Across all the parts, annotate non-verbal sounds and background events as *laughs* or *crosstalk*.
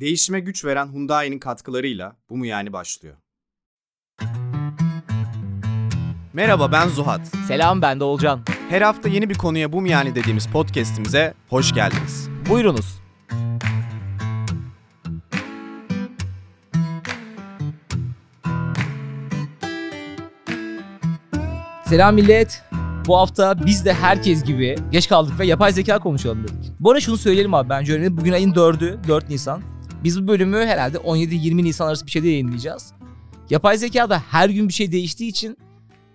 Değişime güç veren Hyundai'nin katkılarıyla bu mu yani başlıyor. Merhaba ben Zuhat. Selam ben de Olcan. Her hafta yeni bir konuya bu mu yani dediğimiz podcast'imize hoş geldiniz. Buyurunuz. Selam millet. Bu hafta biz de herkes gibi geç kaldık ve yapay zeka konuşalım dedik. Bu arada şunu söyleyelim abi bence önemli. Bugün ayın 4'ü, 4 Nisan. Biz bu bölümü herhalde 17-20 Nisan arası bir şeyde yayınlayacağız. Yapay zeka da her gün bir şey değiştiği için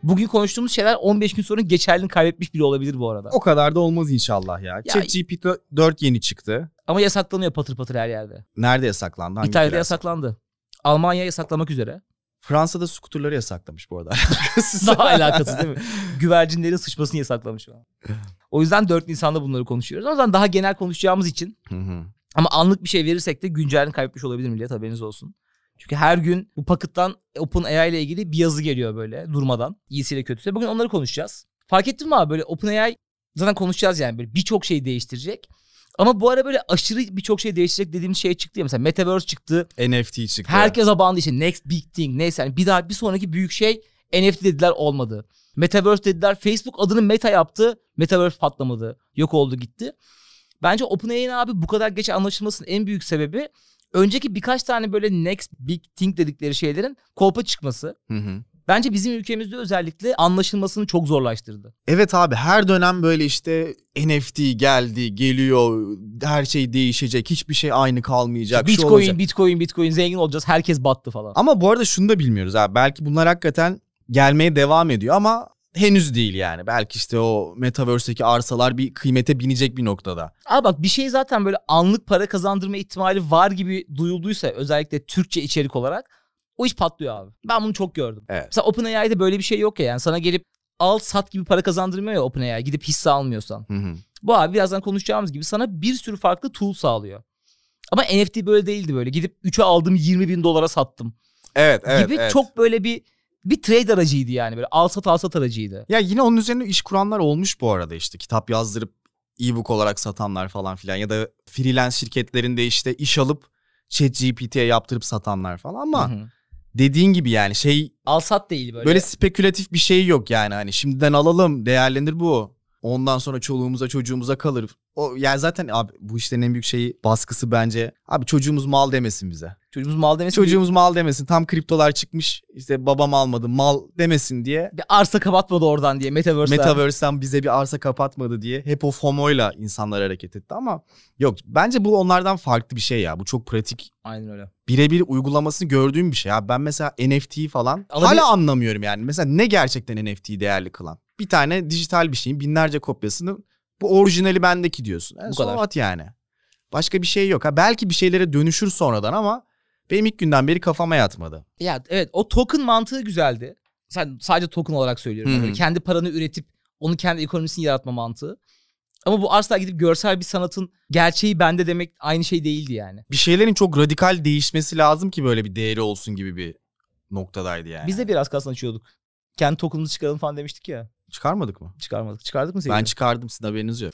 bugün konuştuğumuz şeyler 15 gün sonra geçerliliğini kaybetmiş bile olabilir bu arada. O kadar da olmaz inşallah ya. Ya- ChatGPT 4 yeni çıktı. Ama yasaklanıyor patır patır her yerde. Nerede yasaklandı? Hangi İtalya'da yasaklandı. Almanya yasaklamak üzere. Fransa'da skuterları yasaklamış bu arada. *laughs* Daha alakasız değil mi? Güvercinlerin sıçmasını yasaklamış. O yüzden 4 Nisan'da bunları konuşuyoruz. O yüzden daha genel konuşacağımız için Hı hı. Ama anlık bir şey verirsek de güncelini kaybetmiş olabilir millet haberiniz olsun. Çünkü her gün bu Pocket'tan OpenAI ile ilgili bir yazı geliyor böyle durmadan. İyisiyle kötüsü. Bugün onları konuşacağız. Fark ettin mi abi böyle OpenAI zaten konuşacağız yani böyle birçok şey değiştirecek. Ama bu ara böyle aşırı birçok şey değiştirecek dediğimiz şey çıktı ya. Mesela Metaverse çıktı. NFT çıktı. Herkes abandı işte next big thing neyse yani bir daha bir sonraki büyük şey NFT dediler olmadı. Metaverse dediler Facebook adını Meta yaptı. Metaverse patlamadı. Yok oldu gitti. Bence OpenAI'nin abi bu kadar geç anlaşılmasının en büyük sebebi önceki birkaç tane böyle next big thing dedikleri şeylerin kolpa çıkması. Hı hı. Bence bizim ülkemizde özellikle anlaşılmasını çok zorlaştırdı. Evet abi her dönem böyle işte NFT geldi, geliyor, her şey değişecek, hiçbir şey aynı kalmayacak, Bitcoin, olacak. Bitcoin, Bitcoin zengin olacağız. Herkes battı falan. Ama bu arada şunu da bilmiyoruz abi. Belki bunlar hakikaten gelmeye devam ediyor ama henüz değil yani. Belki işte o Metaverse'deki arsalar bir kıymete binecek bir noktada. Abi bak bir şey zaten böyle anlık para kazandırma ihtimali var gibi duyulduysa özellikle Türkçe içerik olarak o iş patlıyor abi. Ben bunu çok gördüm. Evet. Mesela OpenAI'de böyle bir şey yok ya yani sana gelip al sat gibi para kazandırmıyor ya OpenAI gidip hisse almıyorsan. Hı hı. Bu abi birazdan konuşacağımız gibi sana bir sürü farklı tool sağlıyor. Ama NFT böyle değildi böyle gidip 3'e aldım 20 bin dolara sattım Evet, evet, gibi evet. çok böyle bir bir trade aracıydı yani böyle al sat al sat aracıydı. Ya yine onun üzerine iş kuranlar olmuş bu arada işte. Kitap yazdırıp e-book olarak satanlar falan filan ya da freelance şirketlerinde işte iş alıp ChatGPT'ye yaptırıp satanlar falan ama Hı hı. dediğin gibi yani şey Al sat değil böyle. Böyle spekülatif bir şey yok yani hani şimdiden alalım değerlendir bu. Ondan sonra çoluğumuza çocuğumuza kalır. O yani zaten abi bu işlerin en büyük şeyi baskısı bence. Abi çocuğumuz mal demesin bize. Çocuğumuz mal demesi Çocuğumuz mal demesin. Tam kriptolar çıkmış. işte babam almadı mal demesin diye. bir arsa kapatmadı oradan diye Metaverse'den. Metaverse'den bize bir arsa kapatmadı diye hep o FOMO'yla insanlar hareket etti ama yok bence bu onlardan farklı bir şey ya. Bu çok pratik Aynen öyle. birebir uygulamasını gördüğüm bir şey. Ya ben mesela NFT'yi falan Alabil- hala anlamıyorum yani. Mesela ne gerçekten NFT'yi değerli kılan? Bir tane dijital bir şeyin binlerce kopyasını bu orijinali bendeki diyorsun. En Bu son kadar. at yani. Başka bir şey yok. Ha belki bir şeylere dönüşür sonradan ama benim ilk günden beri kafama yatmadı. Ya evet o token mantığı güzeldi. Sen sadece token olarak söylüyorum. Hı. Böyle kendi paranı üretip onun kendi ekonomisini yaratma mantığı. Ama bu asla gidip görsel bir sanatın gerçeği bende demek aynı şey değildi yani. Bir şeylerin çok radikal değişmesi lazım ki böyle bir değeri olsun gibi bir noktadaydı yani. Biz de biraz kasnaşıyorduk. Kendi token'ımızı çıkaralım falan demiştik ya. Çıkarmadık mı? Çıkarmadık. Çıkardık mı Ben sevgili? çıkardım sizin haberiniz yok.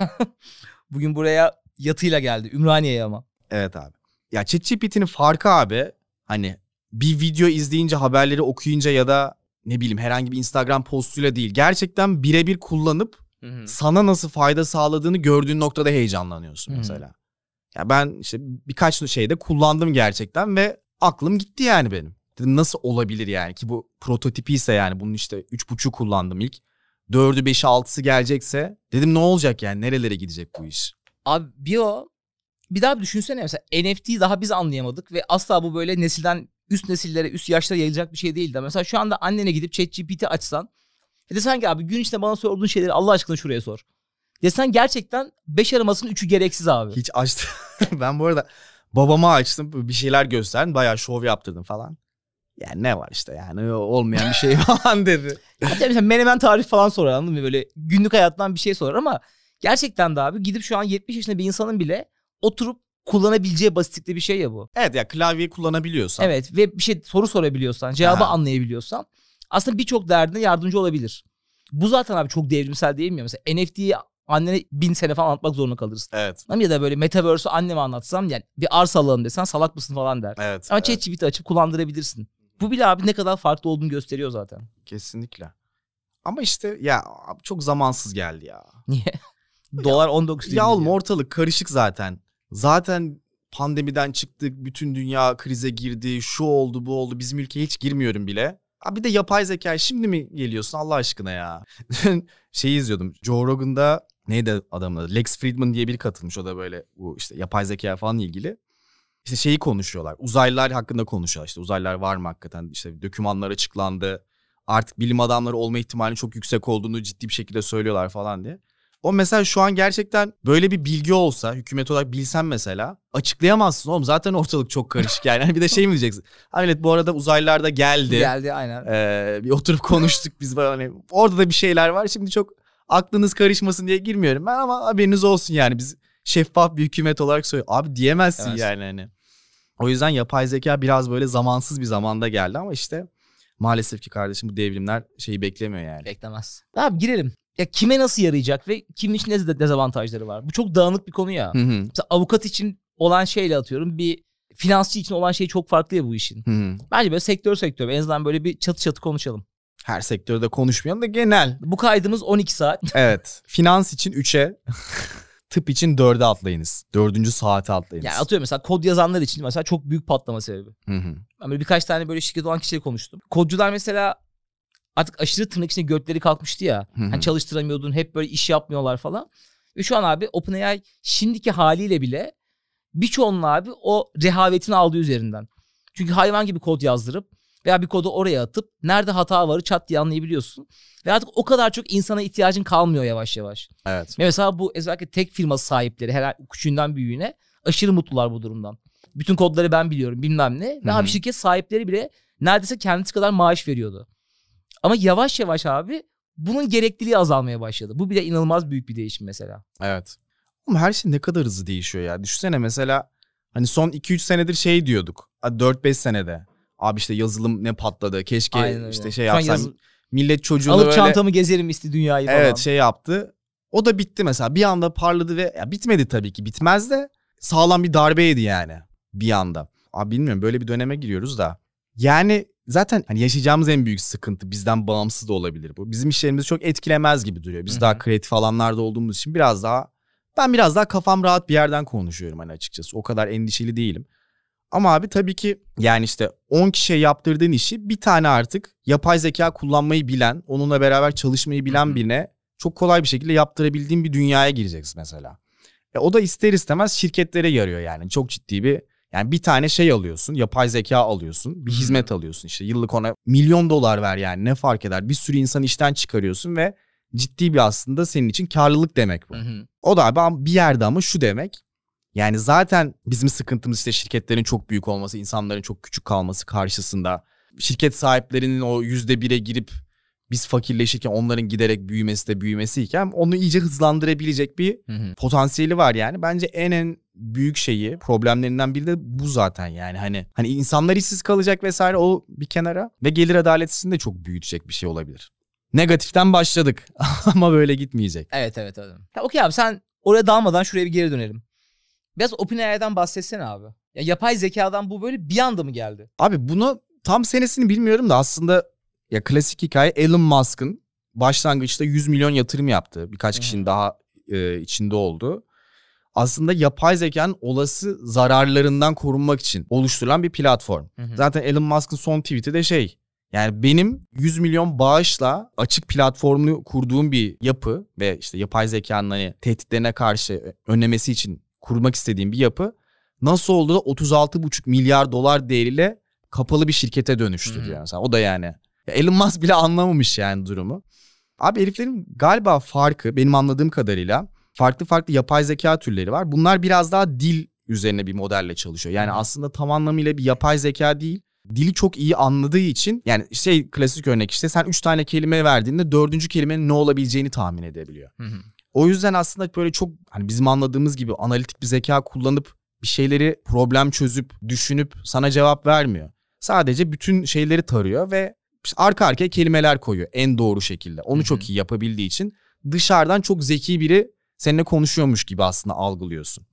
*laughs* Bugün buraya yatıyla geldi. Ümraniye'ye ama. Evet abi. Ya ChatGPT'nin farkı abi hani bir video izleyince haberleri okuyunca ya da ne bileyim herhangi bir Instagram postuyla değil. Gerçekten birebir kullanıp sana nasıl fayda sağladığını gördüğün noktada heyecanlanıyorsun Hı hı. mesela. Ya ben işte birkaç şeyde kullandım gerçekten ve aklım gitti yani benim. Dedim nasıl olabilir yani ki bu prototipi ise yani bunun işte 3.5'u kullandım ilk. 4'ü 5'i 6'sı gelecekse dedim ne olacak yani nerelere gidecek bu iş? Abi bir o bir daha bir düşünsene mesela NFT'yi daha biz anlayamadık ve asla bu böyle nesilden üst nesillere üst yaşlara yayılacak bir şey değildi. Mesela şu anda annene gidip ChatGPT açsan e desen ki abi gün içinde bana sorduğun şeyleri Allah aşkına şuraya sor. Desen gerçekten 5 aramasının 3'ü gereksiz abi. Hiç açtım. *laughs* ben bu arada babama açtım bir şeyler gösterdim bayağı şov yaptırdım falan. Yani ne var işte yani olmayan bir şey *laughs* falan dedi. Hatta mesela menemen tarif falan sorar anladın mı? Böyle günlük hayattan bir şey sorar ama gerçekten de abi gidip şu an 70 yaşında bir insanın bile oturup kullanabileceği basitlikte bir şey ya bu. Evet ya klavyeyi kullanabiliyorsan. Evet ve bir şey soru sorabiliyorsan, cevabı Aha. anlayabiliyorsan aslında birçok derdine yardımcı olabilir. Bu zaten abi çok devrimsel değil mi? ya? Mesela NFT'yi annene bin sene falan anlatmak zorunda kalırsın. Evet. Ama ya da böyle metaverse'ü anneme anlatsam yani bir arsa alalım desen salak mısın falan der. Evet. Ama evet. ChatGPT açıp kullandırabilirsin. Bu bile abi ne kadar farklı olduğunu gösteriyor zaten. Kesinlikle. Ama işte ya çok zamansız geldi ya. Niye? Dolar 19 Ya oğlum ortalık karışık zaten. Zaten pandemiden çıktık. Bütün dünya krize girdi. Şu oldu bu oldu. Bizim ülkeye hiç girmiyorum bile. Abi bir de yapay zeka şimdi mi geliyorsun Allah aşkına ya. *laughs* Şeyi izliyordum. Joe Rogan'da neydi adamın adı? Lex Friedman diye biri katılmış. O da böyle bu işte yapay zeka falan ilgili. İşte şeyi konuşuyorlar. Uzaylılar hakkında konuşuyorlar. İşte uzaylılar var mı hakikaten? İşte dokümanlar açıklandı. Artık bilim adamları olma ihtimali çok yüksek olduğunu ciddi bir şekilde söylüyorlar falan diye. O mesela şu an gerçekten böyle bir bilgi olsa hükümet olarak bilsen mesela açıklayamazsın oğlum zaten ortalık çok karışık yani. Hani bir de şey mi diyeceksin? Ha millet bu arada uzaylılar da geldi. Geldi aynen. Ee, bir oturup konuştuk biz böyle hani orada da bir şeyler var. Şimdi çok aklınız karışmasın diye girmiyorum ben ama haberiniz olsun yani biz şeffaf bir hükümet olarak söylüyor. Abi diyemezsin Evet. yani hani. O yüzden yapay zeka biraz böyle zamansız bir zamanda geldi ama işte maalesef ki kardeşim bu devrimler şeyi beklemiyor yani. Beklemez. Abi girelim. Ya kime nasıl yarayacak ve kimin için ne dezavantajları var? Bu çok dağınık bir konu ya. Hı hı. Mesela avukat için olan şeyle atıyorum bir finansçı için olan şey çok farklı ya bu işin. Hı hı. Bence böyle sektör sektör en azından böyle bir çatı çatı konuşalım. Her sektörde konuşmayan da genel. Bu kaydımız 12 saat. Evet. Finans için 3'e, *laughs* tıp için 4'e atlayınız. Dördüncü saate atlayınız. Yani atıyorum mesela kod yazanlar için mesela çok büyük patlama sebebi. Hı hı. Ben böyle birkaç tane böyle şirket olan kişiyle konuştum. Kodcular mesela artık aşırı tırnak içinde gökleri kalkmıştı ya. Hı hı. Hani çalıştıramıyordun hep böyle iş yapmıyorlar falan. Ve şu an abi OpenAI şimdiki haliyle bile birçoğunun abi o rehavetini aldığı üzerinden. Çünkü hayvan gibi kod yazdırıp veya bir kodu oraya atıp nerede hata varı çat diye anlayabiliyorsun. Ve artık o kadar çok insana ihtiyacın kalmıyor yavaş yavaş. Evet. Ve mesela bu özellikle tek firma sahipleri her küçüğünden büyüğüne aşırı mutlular bu durumdan. Bütün kodları ben biliyorum bilmem ne. Ve Hı hı. abi şirket sahipleri bile neredeyse kendisi kadar maaş veriyordu. Ama yavaş yavaş abi bunun gerekliliği azalmaya başladı. Bu bile inanılmaz büyük bir değişim mesela. Evet. Ama her şey ne kadar hızlı değişiyor ya. Düşünsene mesela hani son 2-3 senedir şey diyorduk. Hadi 4-5 senede. Abi işte yazılım ne patladı. Keşke Aynen öyle. işte şey Şu an yapsam. yaz- millet çocuğunu Alıp böyle çantamı gezerim isti dünyayı falan. evet şey yaptı. O da bitti mesela. Bir anda parladı ve ya bitmedi tabii ki. Bitmez de sağlam bir darbe yedi yani bir anda. Abi bilmiyorum böyle bir döneme giriyoruz da. Yani zaten hani yaşayacağımız en büyük sıkıntı bizden bağımsız da olabilir bu. Bizim işlerimizi çok etkilemez gibi duruyor. Biz Hı daha hı. kreatif alanlarda olduğumuz için biraz daha ben biraz daha kafam rahat bir yerden konuşuyorum hani açıkçası. O kadar endişeli değilim. Ama abi tabii ki yani işte 10 kişiye yaptırdığın işi bir tane artık yapay zeka kullanmayı bilen, onunla beraber çalışmayı bilen birine çok kolay bir şekilde yaptırabildiğin bir dünyaya gireceksin mesela. E o da ister istemez şirketlere yarıyor yani. Çok ciddi bir yani bir tane şey alıyorsun, yapay zeka alıyorsun, bir hizmet alıyorsun işte yıllık ona milyon dolar ver yani ne fark eder? Bir sürü insan işten çıkarıyorsun ve ciddi bir aslında senin için karlılık demek bu. Hı hı. O da abi bir yerde ama şu demek. Yani zaten bizim sıkıntımız işte şirketlerin çok büyük olması, insanların çok küçük kalması karşısında. Şirket sahiplerinin o yüzde bire girip biz fakirleşirken onların giderek büyümesi de büyümesiyken onu iyice hızlandırabilecek bir Hı hı. potansiyeli var yani. Bence en en büyük şeyi, problemlerinden biri de bu zaten yani. Hani hani insanlar işsiz kalacak vesaire o bir kenara ve gelir adaletsini de çok büyütecek bir şey olabilir. Negatiften başladık *laughs* ama böyle gitmeyecek. Evet evet. Ha, Okey abi sen oraya dalmadan şuraya bir geri dönelim. Biraz OpenAI'den bahsetsene abi. Ya yapay zekadan bu böyle bir anda mı geldi? Abi bunu tam senesini bilmiyorum da aslında ya klasik hikaye Elon Musk'ın başlangıçta 100 milyon yatırım yaptığı birkaç kişinin daha e, içinde oldu. Aslında yapay zekanın olası zararlarından korunmak için oluşturulan bir platform. Hı hı. Zaten Elon Musk'ın son tweet'i de şey. Yani benim 100 milyon bağışla açık platformunu kurduğum bir yapı ve işte yapay zekanın hani tehditlerine karşı önlemesi için kurmak istediğim bir yapı nasıl oldu da 36,5 milyar dolar değeriyle kapalı bir şirkete dönüştü hı. diyor mesela. O da yani ya Elon Musk bile anlamamış yani durumu. Abi heriflerin galiba farkı benim anladığım kadarıyla farklı farklı yapay zeka türleri var. Bunlar biraz daha dil üzerine bir modelle çalışıyor. Yani hı. aslında tam anlamıyla bir yapay zeka değil. Dili çok iyi anladığı için yani şey klasik örnek işte sen üç tane kelime verdiğinde dördüncü kelimenin ne olabileceğini tahmin edebiliyor. Hı hı. O yüzden aslında böyle çok hani bizim anladığımız gibi analitik bir zeka kullanıp bir şeyleri problem çözüp düşünüp sana cevap vermiyor. Sadece bütün şeyleri tarıyor ve arka arkaya kelimeler koyuyor en doğru şekilde. Onu Hı hı. çok iyi yapabildiği için dışarıdan çok zeki biri seninle konuşuyormuş gibi aslında algılıyorsun.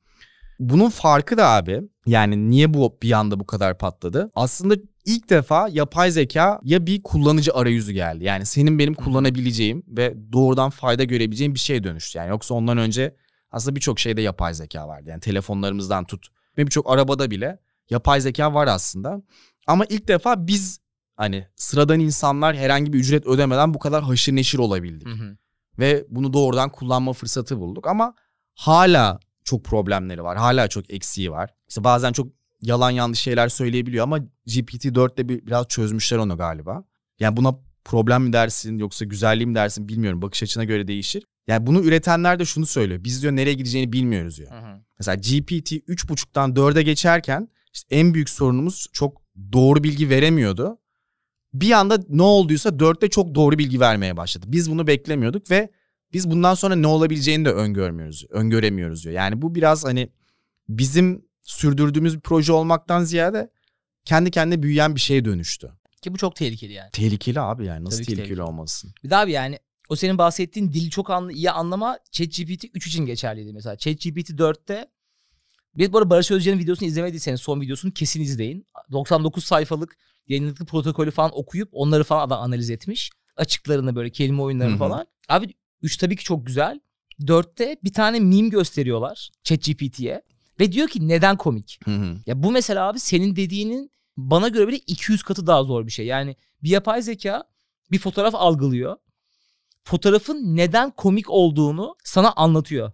Bunun farkı da abi yani niye bu bir anda bu kadar patladı? Aslında ilk defa yapay zeka ya bir kullanıcı arayüzü geldi. Yani senin benim kullanabileceğim ve doğrudan fayda görebileceğim bir şeye dönüştü. Yani yoksa ondan önce aslında birçok şeyde yapay zeka vardı. Yani telefonlarımızdan tut ve birçok arabada bile yapay zeka var aslında. Ama ilk defa biz hani sıradan insanlar herhangi bir ücret ödemeden bu kadar haşır neşir olabildik. Hı hı. Ve bunu doğrudan kullanma fırsatı bulduk ama hala çok problemleri var. Hala çok eksiği var. İşte bazen çok yalan yanlış şeyler söyleyebiliyor ama GPT-4'te bir, biraz çözmüşler onu galiba. Yani buna problem mi dersin yoksa güzelliği mi dersin bilmiyorum. Bakış açına göre değişir. Yani bunu üretenler de şunu söylüyor. Biz diyor nereye gideceğini bilmiyoruz diyor. Hı hı. Mesela GPT 3.5'tan 4'e geçerken işte en büyük sorunumuz çok doğru bilgi veremiyordu. Bir anda ne olduysa 4'te çok doğru bilgi vermeye başladı. Biz bunu beklemiyorduk ve biz bundan sonra ne olabileceğini de öngörmüyoruz, öngöremiyoruz diyor. Yani bu biraz hani bizim sürdürdüğümüz bir proje olmaktan ziyade kendi kendine büyüyen bir şeye dönüştü. Ki bu çok tehlikeli yani. Tehlikeli abi yani nasıl Tabii tehlikeli, tehlikeli. olmasın? Bir daha bir yani o senin bahsettiğin dili çok anlı, iyi anlama ChatGPT 3 için geçerliydi mesela. ChatGPT 4'te bir bu arada Barış Özcan'ın videosunu izlemediyseniz son videosunu kesin izleyin. 99 sayfalık yayınlıklı protokolü falan okuyup onları falan adam analiz etmiş. Açıklarını böyle kelime oyunlarını falan. Abi 3 tabii ki çok güzel. 4'te bir tane meme gösteriyorlar ChatGPT'ye. Ve diyor ki neden komik? Hı hı. Ya bu mesela abi senin dediğinin bana göre bile 200 katı daha zor bir şey. Yani bir yapay zeka bir fotoğraf algılıyor. Fotoğrafın neden komik olduğunu sana anlatıyor.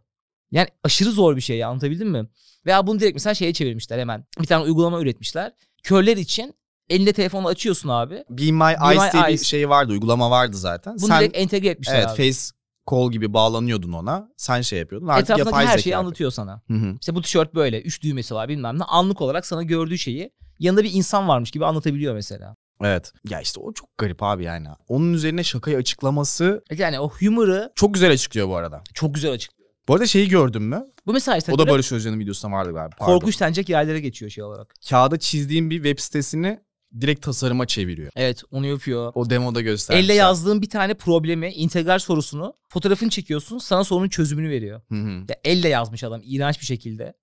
Yani aşırı zor bir şey ya, anlatabildim mi? Veya bunu direkt mesela şeye çevirmişler hemen. Bir tane uygulama üretmişler. Körler için elinde telefonu açıyorsun abi. Be My Eyes diye bir şey vardı, uygulama vardı zaten. Bunu Sen direkt entegre etmişler evet abi. face call gibi bağlanıyordun ona. Sen şey yapıyordun. Artık Etrafındaki yapay her şeyi yapıyor. anlatıyor sana. Hı hı. İşte bu tişört böyle. Üç düğmesi var bilmem ne. Anlık olarak sana gördüğü şeyi yanında bir insan varmış gibi anlatabiliyor mesela. Evet. Ya işte o çok garip abi yani. Onun üzerine şakayı açıklaması Yani o humor'ı çok güzel açıklıyor bu arada. çok güzel açıklıyor. Bu arada şeyi gördün mü? Bu mesela işte O da Barış Özcan'ın videosunda vardı galiba. Pardon. korkunç denecek yerlere geçiyor şey olarak. Kağıda çizdiğin bir web sitesini direkt tasarıma çeviriyor. Evet onu yapıyor. O demoda göstermişler. Elle yazdığın bir tane problemi, integral sorusunu fotoğrafını çekiyorsun sana sorunun çözümünü veriyor. Hı hı. Ya elle yazmış adam iğrenç bir şekilde.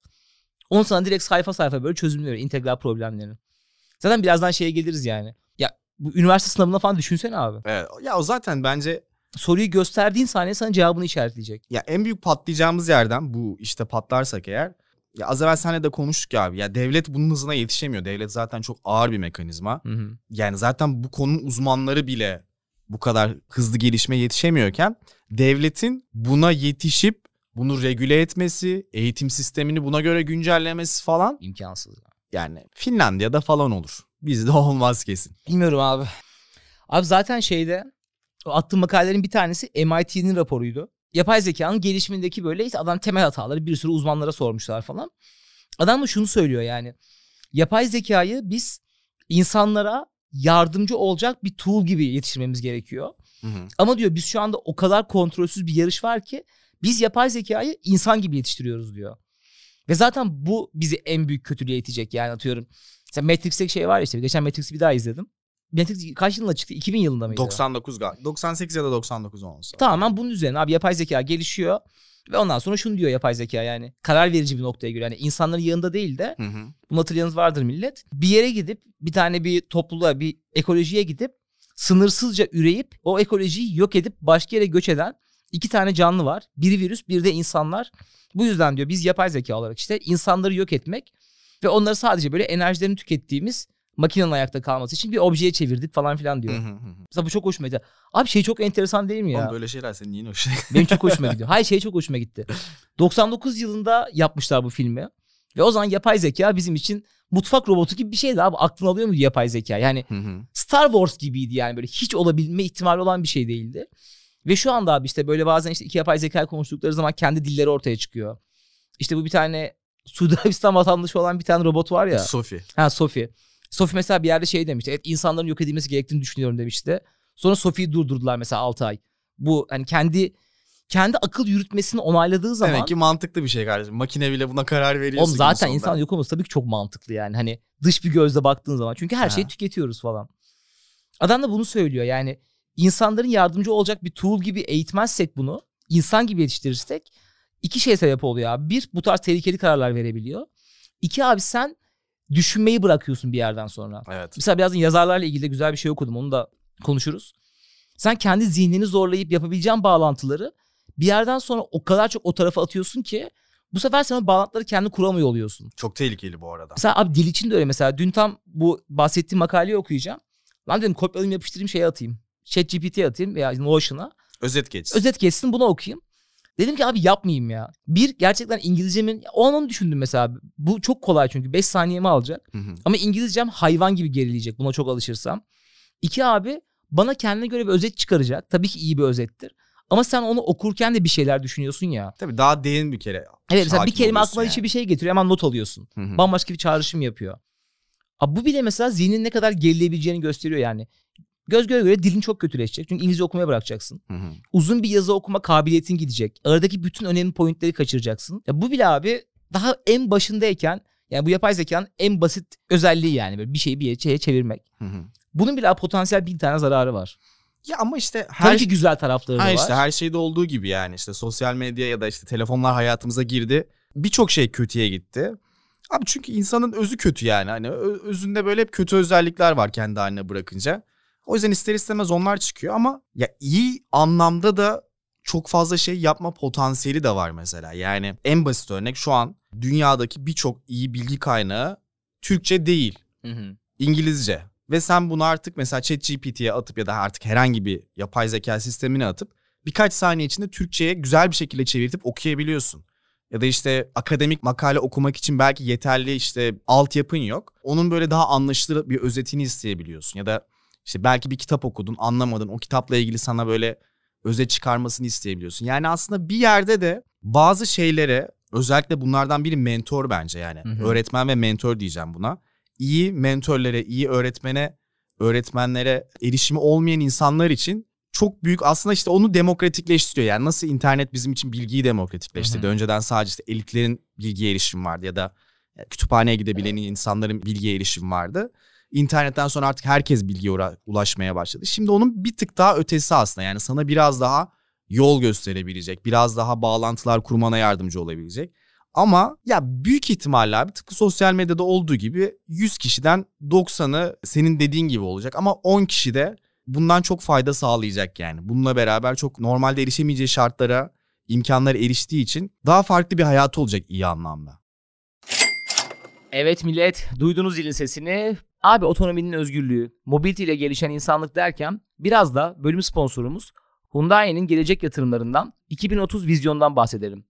Onu sana direkt sayfa sayfa böyle çözümünü veriyor integral problemlerin. Zaten birazdan şeye geliriz yani. Ya bu üniversite sınavına falan düşünsene abi. Evet. Ya o zaten bence Soruyu gösterdiğin saniye sana cevabını işaretleyecek. ya en büyük patlayacağımız yerden bu işte patlarsak eğer ya az evvel seninle de konuştuk ya abi. Ya devlet bunun hızına yetişemiyor. Devlet zaten çok ağır bir mekanizma. Hı hı. Yani zaten bu konunun uzmanları bile bu kadar hızlı gelişmeye yetişemiyorken devletin buna yetişip bunu regüle etmesi, eğitim sistemini buna göre güncellemesi falan İmkansız. yani Finlandiya'da falan olur. Bizde *laughs* olmaz kesin. Bilmiyorum abi. Abi zaten şeyde o attığım makalelerin bir tanesi MIT'nin raporuydu. Yapay zekanın gelişimindeki böyle işte adam temel hataları bir sürü uzmanlara sormuşlar falan. Adam da şunu söylüyor yani. Yapay zekayı biz insanlara yardımcı olacak bir tool gibi yetiştirmemiz gerekiyor. Ama diyor biz şu anda o kadar kontrolsüz bir yarış var ki biz yapay zekayı insan gibi yetiştiriyoruz diyor. Ve zaten bu bizi en büyük kötülüğe itecek yani atıyorum. Mesela Matrix'teki şey var ya işte geçen Matrix'i bir daha izledim. Matrix kaç yılında çıktı? 2000 yılında mıydı? 99 galiba. 98 ya da 99 olması. Tamamen bunun üzerine abi yapay zeka gelişiyor. Ve ondan sonra şunu diyor yapay zeka yani karar verici bir noktaya göre. Yani insanların yanında değil de Hı hı. bunu hatırlayanınız vardır millet. Bir yere gidip bir tane bir topluluğa bir ekolojiye gidip sınırsızca üreyip o ekolojiyi yok edip başka yere göç eden iki tane canlı var. Biri virüs bir de insanlar. Bu yüzden diyor biz yapay zeka olarak işte insanları yok etmek ve onları sadece böyle enerjilerini tükettiğimiz makinenin ayakta kalması için bir objeye çevirdik falan filan diyor. Mesela bu çok hoşuma gitti. Abi şey çok enteresan değil mi ya? Oğlum böyle şeyler senin yine hoşuna Benim çok hoşuma *laughs* gidiyor. Hayır şey çok hoşuma gitti. 99 yılında yapmışlar bu filmi. Ve o zaman yapay zeka bizim için mutfak robotu gibi bir şeydi abi. Aklın alıyor muydu yapay zeka? Yani. Star Wars gibiydi yani böyle hiç olabilme ihtimali olan bir şey değildi. Ve şu anda abi işte böyle bazen işte iki yapay zeka konuştukları zaman kendi dilleri ortaya çıkıyor. İşte bu bir tane Suudi *laughs* Arabistan vatandaşı olan bir tane robot var ya. Sophie. Ha Sophie. Sophie mesela bir yerde şey demişti. Evet insanların yok edilmesi gerektiğini düşünüyorum demişti. Sonra Sophie'yi durdurdular mesela 6 ay. Bu hani kendi kendi akıl yürütmesini onayladığı zaman Demek ki mantıklı bir şey kardeşim. Makine bile buna karar veriyorsa. oğlum zaten insan yok olması tabii ki çok mantıklı yani. Hani dış bir gözle baktığın zaman. Çünkü her şeyi Ha. tüketiyoruz falan. Adam da bunu söylüyor yani. insanların yardımcı olacak bir tool gibi eğitmezsek bunu, insan gibi yetiştirirsek iki şey sebep oluyor abi. Bir bu tarz tehlikeli kararlar verebiliyor. İki abi sen düşünmeyi bırakıyorsun bir yerden sonra. Evet. Mesela birazdan yazarlarla ilgili de güzel bir şey okudum. Onu da konuşuruz. Sen kendi zihnini zorlayıp yapabileceğin bağlantıları bir yerden sonra o kadar çok o tarafa atıyorsun ki bu sefer sen o bağlantıları kendi kuramıyor oluyorsun. Çok tehlikeli bu arada. Mesela abi dil için de öyle mesela. Dün tam bu bahsettiğim makaleyi okuyacağım. Lan dedim kopyalayayım yapıştırayım şeye atayım. ChatGPT'ye atayım veya Notion'a. Özet geçsin. Özet geçsin bunu okuyayım. Dedim ki abi yapmayayım ya. Bir gerçekten İngilizcemin o an onu düşündüm mesela. Bu çok kolay çünkü 5 saniyemi alacak. Hı hı. Ama İngilizcem hayvan gibi gerileyecek buna çok alışırsam. İki abi bana kendine göre bir özet çıkaracak. Tabii ki iyi bir özettir. Ama sen onu okurken de bir şeyler düşünüyorsun ya. Tabii daha derin bir kere. Evet mesela bir kelime aklına yani. içi bir şey getiriyor hemen not alıyorsun. Hı hı. Bambaşka bir çağrışım yapıyor. Abi bu bile mesela zihnin ne kadar gerileyebileceğini gösteriyor yani. Göz göre göre dilin çok kötüleşecek. Çünkü İngilizce okumaya bırakacaksın. Hı hı. Uzun bir yazı okuma kabiliyetin gidecek. Aradaki bütün önemli pointleri kaçıracaksın. Ya bu bile abi daha en başındayken yani bu yapay zekanın en basit özelliği yani böyle bir şeyi bir şeye çevirmek. Hı hı. Bunun bile potansiyel bin tane zararı var. Ya ama işte her Tabii ki güzel tarafları da Ha var. işte her şeyde olduğu gibi yani işte sosyal medya ya da işte telefonlar hayatımıza girdi. Birçok şey kötüye gitti. Abi çünkü insanın özü kötü yani. Hani özünde böyle hep kötü özellikler var kendi haline bırakınca. O yüzden ister istemez onlar çıkıyor ama ya iyi anlamda da çok fazla şey yapma potansiyeli de var mesela. Yani en basit örnek şu an dünyadaki birçok iyi bilgi kaynağı Türkçe değil. Hı hı. İngilizce. Ve sen bunu artık mesela ChatGPT'ye atıp ya da artık herhangi bir yapay zeka sistemine atıp birkaç saniye içinde Türkçe'ye güzel bir şekilde çevirtip okuyabiliyorsun. Ya da işte akademik makale okumak için belki yeterli işte altyapın yok. Onun böyle daha anlaşılır bir özetini isteyebiliyorsun. Ya da işte belki bir kitap okudun anlamadın o kitapla ilgili sana böyle özet çıkarmasını isteyebiliyorsun. Yani aslında bir yerde de bazı şeylere özellikle bunlardan biri mentor bence yani. Hı hı. Öğretmen ve mentor diyeceğim buna iyi mentörlere, iyi öğretmene, öğretmenlere erişimi olmayan insanlar için çok büyük aslında işte onu demokratikleştiriyor. Yani nasıl internet bizim için bilgiyi demokratikleştirdi. Hı hı. Önceden sadece işte elitlerin bilgiye erişim vardı ya da kütüphaneye gidebilen insanların bilgiye erişim vardı. İnternetten sonra artık herkes bilgiye ulaşmaya başladı. Şimdi onun bir tık daha ötesi aslında. Yani sana biraz daha yol gösterebilecek, biraz daha bağlantılar kurmana yardımcı olabilecek. Ama ya büyük ihtimalle abi tıpkı sosyal medyada olduğu gibi 100 kişiden 90'ı senin dediğin gibi olacak ama 10 kişi de bundan çok fayda sağlayacak yani. Bununla beraber çok normalde erişemeyeceği şartlara, imkanlara eriştiği için daha farklı bir hayatı olacak iyi anlamda. Evet millet duydunuz zilin sesini. Abi otonominin özgürlüğü, mobility ile gelişen insanlık derken biraz da bölüm sponsorumuz Hyundai'nin gelecek yatırımlarından 2030 vizyondan bahsedelim.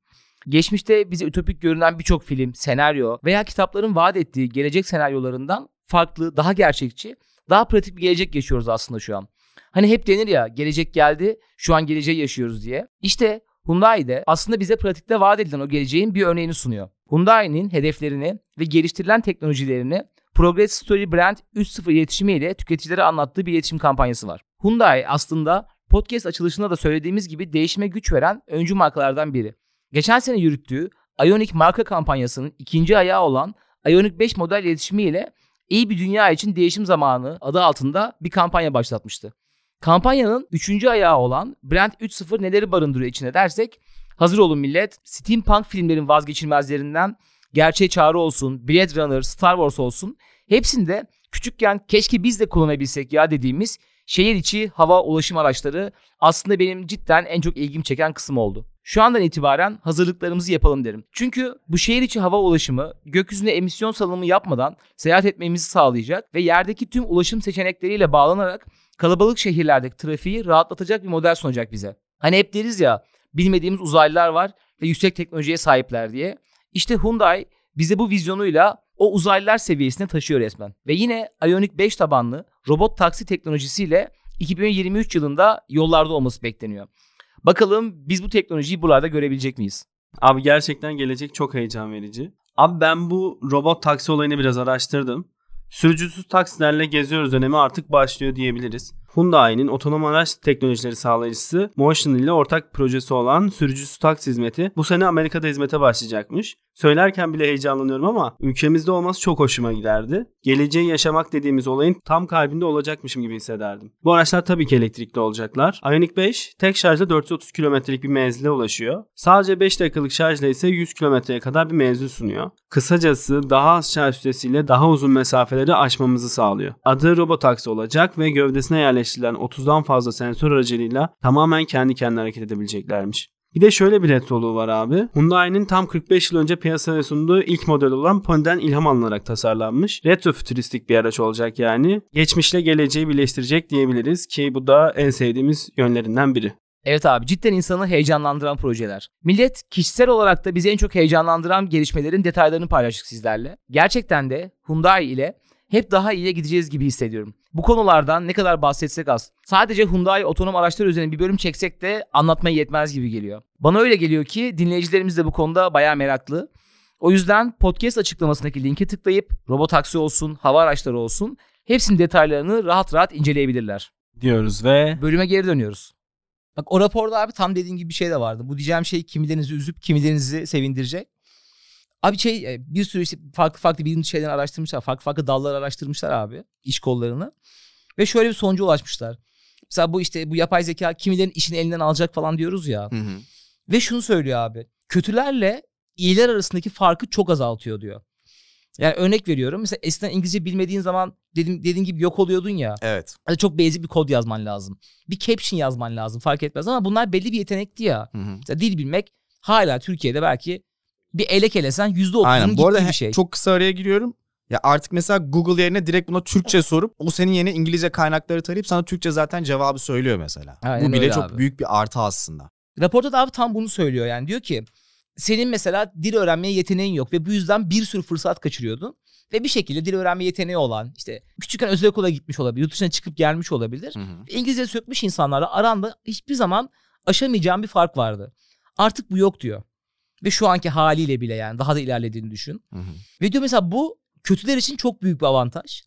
Geçmişte bize ütopik görünen birçok film, senaryo veya kitapların vaat ettiği gelecek senaryolarından farklı, daha gerçekçi, daha pratik bir gelecek yaşıyoruz aslında şu an. Hani hep denir ya gelecek geldi, şu an geleceği yaşıyoruz diye. İşte Hyundai de aslında bize pratikte vaat edilen o geleceğin bir örneğini sunuyor. Hyundai'nin hedeflerini ve geliştirilen teknolojilerini Progress Story Brand 3.0 iletişimiyle tüketicilere anlattığı bir iletişim kampanyası var. Hyundai aslında podcast açılışında da söylediğimiz gibi değişime güç veren öncü markalardan biri. Geçen sene yürüttüğü Ionic marka kampanyasının ikinci ayağı olan Ionic 5 model iletişimiyle iyi bir dünya için değişim zamanı adı altında bir kampanya başlatmıştı. Kampanyanın üçüncü ayağı olan Brand 3.0 neleri barındırıyor içine dersek hazır olun millet. Steampunk filmlerin vazgeçilmezlerinden Gerçeğe Çağrı olsun, Blade Runner, Star Wars olsun hepsinde küçükken keşke biz de kullanabilsek ya dediğimiz şehir içi hava ulaşım araçları aslında benim cidden en çok ilgimi çeken kısım oldu. Şu andan itibaren hazırlıklarımızı yapalım derim. Çünkü bu şehir içi hava ulaşımı gökyüzüne emisyon salımı yapmadan seyahat etmemizi sağlayacak ve yerdeki tüm ulaşım seçenekleriyle bağlanarak kalabalık şehirlerdeki trafiği rahatlatacak bir model sunacak bize. Hani hep deriz ya bilmediğimiz uzaylılar var ve yüksek teknolojiye sahipler diye. İşte Hyundai bize bu vizyonuyla o uzaylılar seviyesine taşıyor resmen. Ve yine Ioniq 5 tabanlı robot taksi teknolojisiyle 2023 yılında yollarda olması bekleniyor. Bakalım biz bu teknolojiyi buralarda görebilecek miyiz? Abi gerçekten gelecek çok heyecan verici. Abi ben bu robot taksi olayını biraz araştırdım. Sürücüsüz taksilerle geziyoruz dönemi artık başlıyor diyebiliriz. Hyundai'nin otonom araç teknolojileri sağlayıcısı Motion ile ortak projesi olan sürücüsüz taksi hizmeti bu sene Amerika'da hizmete başlayacakmış. Söylerken bile heyecanlanıyorum ama ülkemizde olması çok hoşuma giderdi. Geleceği yaşamak dediğimiz olayın tam kalbinde olacakmışım gibi hissederdim. Bu araçlar tabii ki elektrikli olacaklar. Ioniq 5 tek şarjda 430 kilometrelik bir menzile ulaşıyor. Sadece 5 dakikalık şarjla ise 100 kilometreye kadar bir menzil sunuyor. Kısacası daha az şarj süresiyle daha uzun mesafeleri aşmamızı sağlıyor. Adı robotaksi olacak ve gövdesine yerleştirilen 30'dan fazla sensör aracılığıyla tamamen kendi kendine hareket edebileceklermiş. Bir de şöyle bir retroluğu var abi. Hyundai'nin tam 45 yıl önce piyasaya sunduğu ilk model olan Pony'den ilham alınarak tasarlanmış. Retro fütüristik bir araç olacak yani. Geçmişle geleceği birleştirecek diyebiliriz ki bu da en sevdiğimiz yönlerinden biri. Evet abi cidden insanı heyecanlandıran projeler. Millet kişisel olarak da bizi en çok heyecanlandıran gelişmelerin detaylarını paylaştık sizlerle. Gerçekten de Hyundai ile hep daha iyiye gideceğiz gibi hissediyorum. Bu konulardan ne kadar bahsetsek az. Sadece Hyundai otonom araçlar üzerine bir bölüm çeksek de anlatmaya yetmez gibi geliyor. Bana öyle geliyor ki dinleyicilerimiz de bu konuda bayağı meraklı. O yüzden podcast açıklamasındaki linke tıklayıp robotaksi olsun, hava araçları olsun hepsinin detaylarını rahat rahat inceleyebilirler. Diyoruz ve Bölüme geri dönüyoruz. Bak o raporda abi tam dediğin gibi bir şey de vardı. Bu diyeceğim şey kimilerinizi üzüp kimilerinizi sevindirecek. Abi şey e, bir sürü işte farklı farklı bilim şeyler araştırmışlar. Farklı farklı dallar araştırmışlar abi iş kollarını. Ve şöyle bir sonuca ulaşmışlar. Mesela bu işte bu yapay zeka kimilerin işini elinden alacak falan diyoruz ya. Hı hı. Ve şunu söylüyor abi. Kötülerle iyiler arasındaki farkı çok azaltıyor diyor. Yani örnek veriyorum. Mesela eskiden İngilizce bilmediğin zaman dedim, dediğin gibi yok oluyordun ya. Evet. Hadi çok basic bir kod yazman lazım. Bir caption yazman lazım fark etmez ama bunlar belli bir yetenekti ya. Hı hı. Mesela dil bilmek hala Türkiye'de belki bir elek elesen %30'unun Aynen. gittiği Bu arada bir şey. çok kısa araya giriyorum. Ya artık mesela Google yerine direkt buna Türkçe sorup o senin yerine İngilizce kaynakları tarayıp sana Türkçe zaten cevabı söylüyor mesela. Aynen Bu bile çok abi. büyük bir artı aslında. Raporda da abi tam bunu söylüyor yani diyor ki senin mesela dil öğrenmeye yeteneğin yok ve bu yüzden bir sürü fırsat kaçırıyordun. Ve bir şekilde dil öğrenme yeteneği olan işte küçükken özel okula gitmiş olabilir, yurt dışına çıkıp gelmiş olabilir. Hı hı. İngilizce sökmüş insanlarla aranda hiçbir zaman aşamayacağın bir fark vardı. Artık bu yok diyor. Ve şu anki haliyle bile yani daha da ilerlediğini düşün. Hı hı. Ve diyor mesela bu kötüler için çok büyük bir avantaj.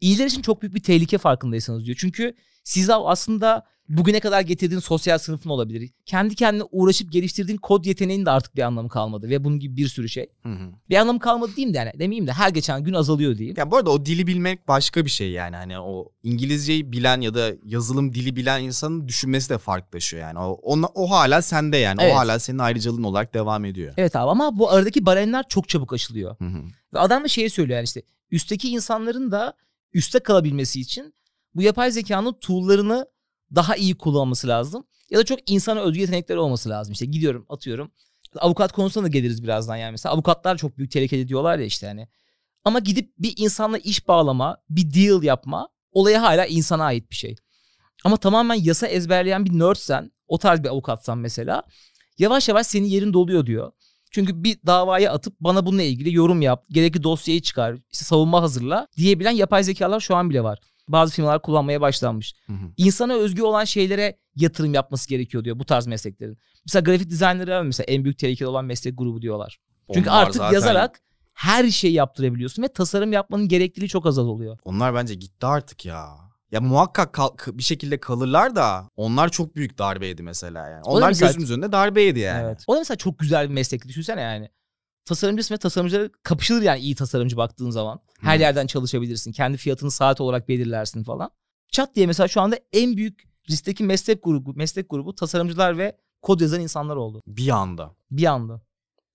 İyiler için çok büyük bir tehlike farkındaysanız diyor. Çünkü siz aslında bugüne kadar getirdiğin sosyal sınıfın olabilir. Kendi kendine uğraşıp geliştirdiğin kod yeteneğinin de artık bir anlamı kalmadı. Ve bunun gibi bir sürü şey. Hı hı. Bir anlamı kalmadı diyeyim de yani demeyeyim de her geçen gün azalıyor diyeyim. Ya bu arada o dili bilmek başka bir şey yani. Hani o İngilizceyi bilen ya da yazılım dili bilen insanın düşünmesi de farklılaşıyor yani. O, ona, o hala sende yani. Evet. O hala senin ayrıcalığın olarak devam ediyor. Evet abi ama bu aradaki baremler çok çabuk aşılıyor. Hı hı. Ve adam da şeyi söylüyor yani işte üstteki insanların da üste kalabilmesi için bu yapay zekanın tool'larını daha iyi kullanması lazım. Ya da çok insana özgü yetenekleri olması lazım. İşte gidiyorum atıyorum. Avukat konusuna da geliriz birazdan yani. Mesela avukatlar çok büyük tehlikeli diyorlar ya işte hani. Ama gidip bir insanla iş bağlama, bir deal yapma olaya hala insana ait bir şey. Ama tamamen yasa ezberleyen bir nerdsen, o tarz bir avukatsan mesela yavaş yavaş senin yerin doluyor diyor. Çünkü bir davaya atıp bana bununla ilgili yorum yap, gerekli dosyayı çıkar, işte savunma hazırla diyebilen yapay zekalar şu an bile var. Bazı firmalar kullanmaya başlanmış. Hı hı. İnsana özgü olan şeylere yatırım yapması gerekiyor diyor bu tarz mesleklerin. Mesela grafik dizaynları mesela en büyük tehlikeli olan meslek grubu diyorlar. Çünkü Onlar artık zaten- yazarak her şeyi yaptırabiliyorsun ve tasarım yapmanın gerekliliği çok az oluyor. Onlar bence gitti artık ya. Ya muhakkak kal- bir şekilde kalırlar da onlar çok büyük darbeydi mesela yani. Onlar mesela- gözümüz önünde darbeydi yani. Evet. O da mesela çok güzel bir meslek düşünsene yani. Tasarımcısın ve tasarımcıları kapışılır yani iyi tasarımcı baktığın zaman. Her Hı. yerden çalışabilirsin. Kendi fiyatını saat olarak belirlersin falan. Çat diye mesela şu anda en büyük riskteki meslek grubu, meslek grubu tasarımcılar ve kod yazan insanlar oldu. Bir anda. Bir anda.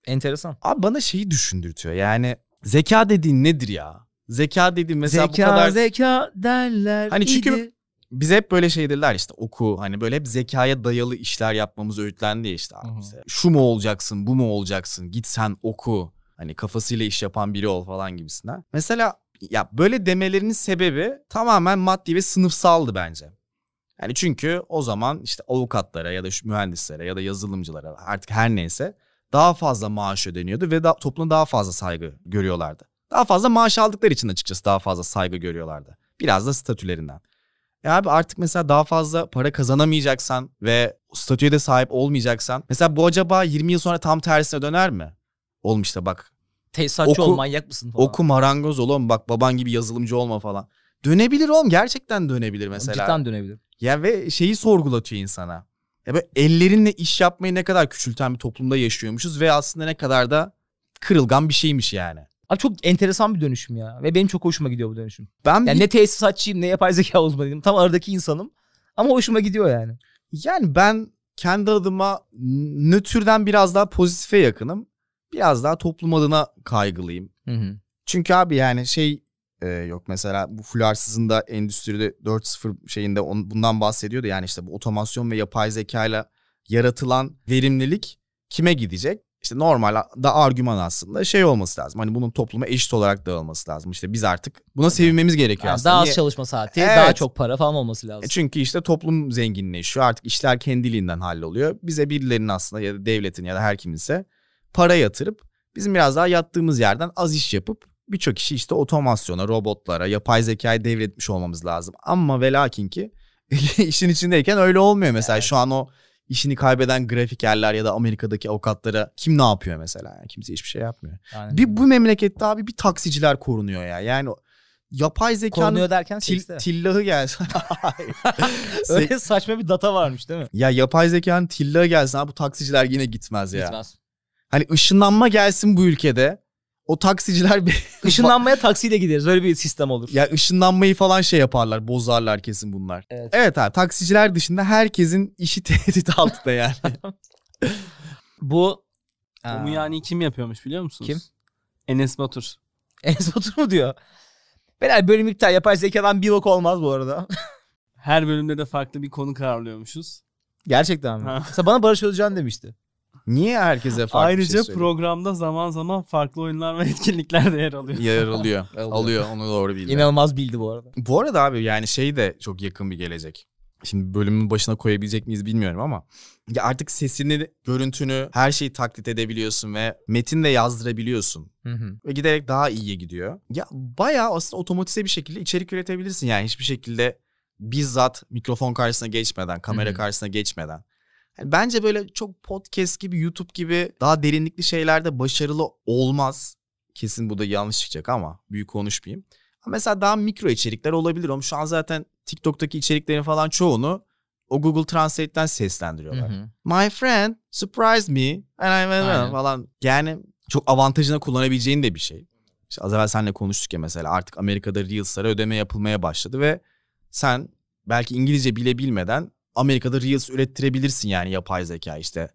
Enteresan. Abi bana şeyi düşündürtüyor yani zeka dediğin nedir ya? Zeka dediğin mesela bu kadar... zeka derler. Hani çünkü- idi. Bize hep böyle şey dediler işte oku hani böyle hep zekaya dayalı işler yapmamız öğütlendi ya işte. Abi işte şu mu olacaksın bu mu olacaksın git sen oku. Hani kafasıyla iş yapan biri ol falan gibisinden. Mesela ya böyle demelerinin sebebi tamamen maddi ve sınıfsaldı bence. Yani çünkü o zaman işte avukatlara ya da şu mühendislere ya da yazılımcılara artık her neyse daha fazla maaş ödeniyordu ve da, toplumda daha fazla saygı görüyorlardı. Daha fazla maaş aldıkları için açıkçası daha fazla saygı görüyorlardı. Biraz da statülerinden. E abi artık mesela daha fazla para kazanamayacaksan ve statüye de sahip olmayacaksan mesela bu acaba 20 yıl sonra tam tersine döner mi? Oğlum işte bak Tesisatçı Oku- ol manyak mısın falan. oku marangoz ol oğlum bak baban gibi yazılımcı olma falan. Dönebilir oğlum gerçekten dönebilir mesela. Cidden dönebilir. Ya ve şeyi sorgulatıyor insana. Ya böyle ellerinle iş yapmayı ne kadar küçülten bir toplumda yaşıyormuşuz ve aslında ne kadar da kırılgan bir şeymiş yani. Abi çok enteresan bir dönüşüm ya. Ve benim çok hoşuma gidiyor bu dönüşüm. Ben Yani bir- ne tesisatçıyım ne yapay zeka uzmanıyım. Tam aradaki insanım. Ama hoşuma gidiyor yani. yani ben kendi adıma nötrden biraz daha pozitife yakınım. Biraz daha toplum adına kaygılıyım. Hı hı. Çünkü abi yani şey e, yok mesela bu fularsızın da endüstride 4.0 şeyinde on, bundan bahsediyordu. Yani işte bu otomasyon ve yapay zekayla yaratılan verimlilik kime gidecek? İşte normal da argüman aslında şey olması lazım. Hani bunun topluma eşit olarak dağılması lazım. İşte biz artık buna sevinmemiz gerekiyor Yani aslında. daha az çalışma saati, Evet. daha çok para falan olması lazım. E Çünkü işte toplum zenginleşiyor. Artık işler kendiliğinden halloluyor. Bize birilerinin aslında ya da devletin ya da her kiminse para yatırıp bizim biraz daha yattığımız yerden az iş yapıp birçok işi işte otomasyona, robotlara, yapay zekaya devretmiş olmamız lazım. Ama ve lakin ki *laughs* işin içindeyken öyle olmuyor mesela. Evet. Şu an o işini kaybeden grafikerler ya da Amerika'daki avukatlara kim ne yapıyor mesela? Yani kimse hiçbir şey yapmıyor. Yani Bir bu memlekette abi bir taksiciler korunuyor ya. Yani yapay zekanın korunuyor derken til, sekste. tillahı gelsin. *laughs* Öyle saçma bir data varmış değil mi? Ya yapay zekanın tillahı gelsin abi bu taksiciler yine gitmez ya. Gitmez. Hani ışınlanma gelsin bu ülkede. O taksiciler bir *laughs* Işınlanmaya taksiyle gideriz. Öyle bir sistem olur. ya ışınlanmayı falan şey yaparlar, bozarlar kesin bunlar. Evet. Evet abi taksiciler dışında herkesin işi *laughs* tehdit altında yani. *laughs* Bu Bunu yani kim yapıyormuş biliyor musunuz? Kim? Enes Batur. Enes Batur mu diyor? Beyler bölüm iptal. Yapay zekadan bir bok olmaz bu arada. Her bölümde de farklı bir konu kararlıyormuşuz. Gerçekten mi? Ha. Mesela bana Barış Özcan demişti. Niye herkese farklı Ayrıca bir şey söylüyor? programda zaman zaman farklı oyunlar ve etkinlikler de yer alıyor. yer alıyor. *laughs* Alıyor. alıyor onu doğru bildi. İnanılmaz bildi bu arada. Bu arada abi yani şey de çok yakın bir gelecek. Şimdi bölümün başına koyabilecek miyiz bilmiyorum ama ya artık sesini, görüntünü, her şeyi taklit edebiliyorsun ve metin de yazdırabiliyorsun. Hı hı. Ve giderek daha iyiye gidiyor. Ya bayağı aslında otomatize bir şekilde içerik üretebilirsin yani hiçbir şekilde bizzat mikrofon karşısına geçmeden, kamera Hı hı. karşısına geçmeden. Yani bence böyle çok podcast gibi, YouTube gibi daha derinlikli şeylerde başarılı olmaz. Kesin bu da yanlış çıkacak ama büyük konuşmayayım. Ama mesela daha mikro içerikler olabilir. Ama şu an zaten TikTok'taki içeriklerin falan çoğunu o Google Translate'ten Hı seslendiriyorlar. hı. My friend surprised me and I Aynen. falan. Yani çok avantajına kullanabileceğin de bir şey. İşte az evvel seninle konuştuk ya mesela artık Amerika'da Reels'lara ödeme yapılmaya başladı ve sen belki İngilizce bile bilmeden Amerika'da Reels ürettirebilirsin yani yapay zeka işte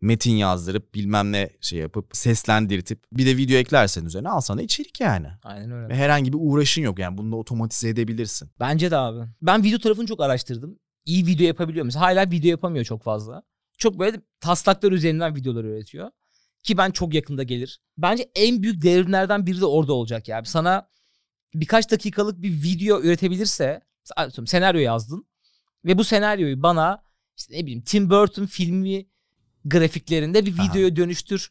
metin yazdırıp bilmem ne şey yapıp seslendirtip bir de video eklersen üzerine al sana içerik yani. Aynen öyle. Ve herhangi bir uğraşın yok yani bunu da otomatize edebilirsin. Bence de abi. Ben video tarafını çok araştırdım. İyi video yapabiliyor. Mesela hala video yapamıyor çok fazla. Çok böyle taslaklar üzerinden videolar üretiyor. Ki ben çok yakında gelir. Bence en büyük devrimlerden biri de orada olacak yani. Sana birkaç dakikalık bir video üretebilirse senaryo yazdın ve bu senaryoyu bana işte ne bileyim Tim Burton filmi grafiklerinde bir Aha. videoya dönüştür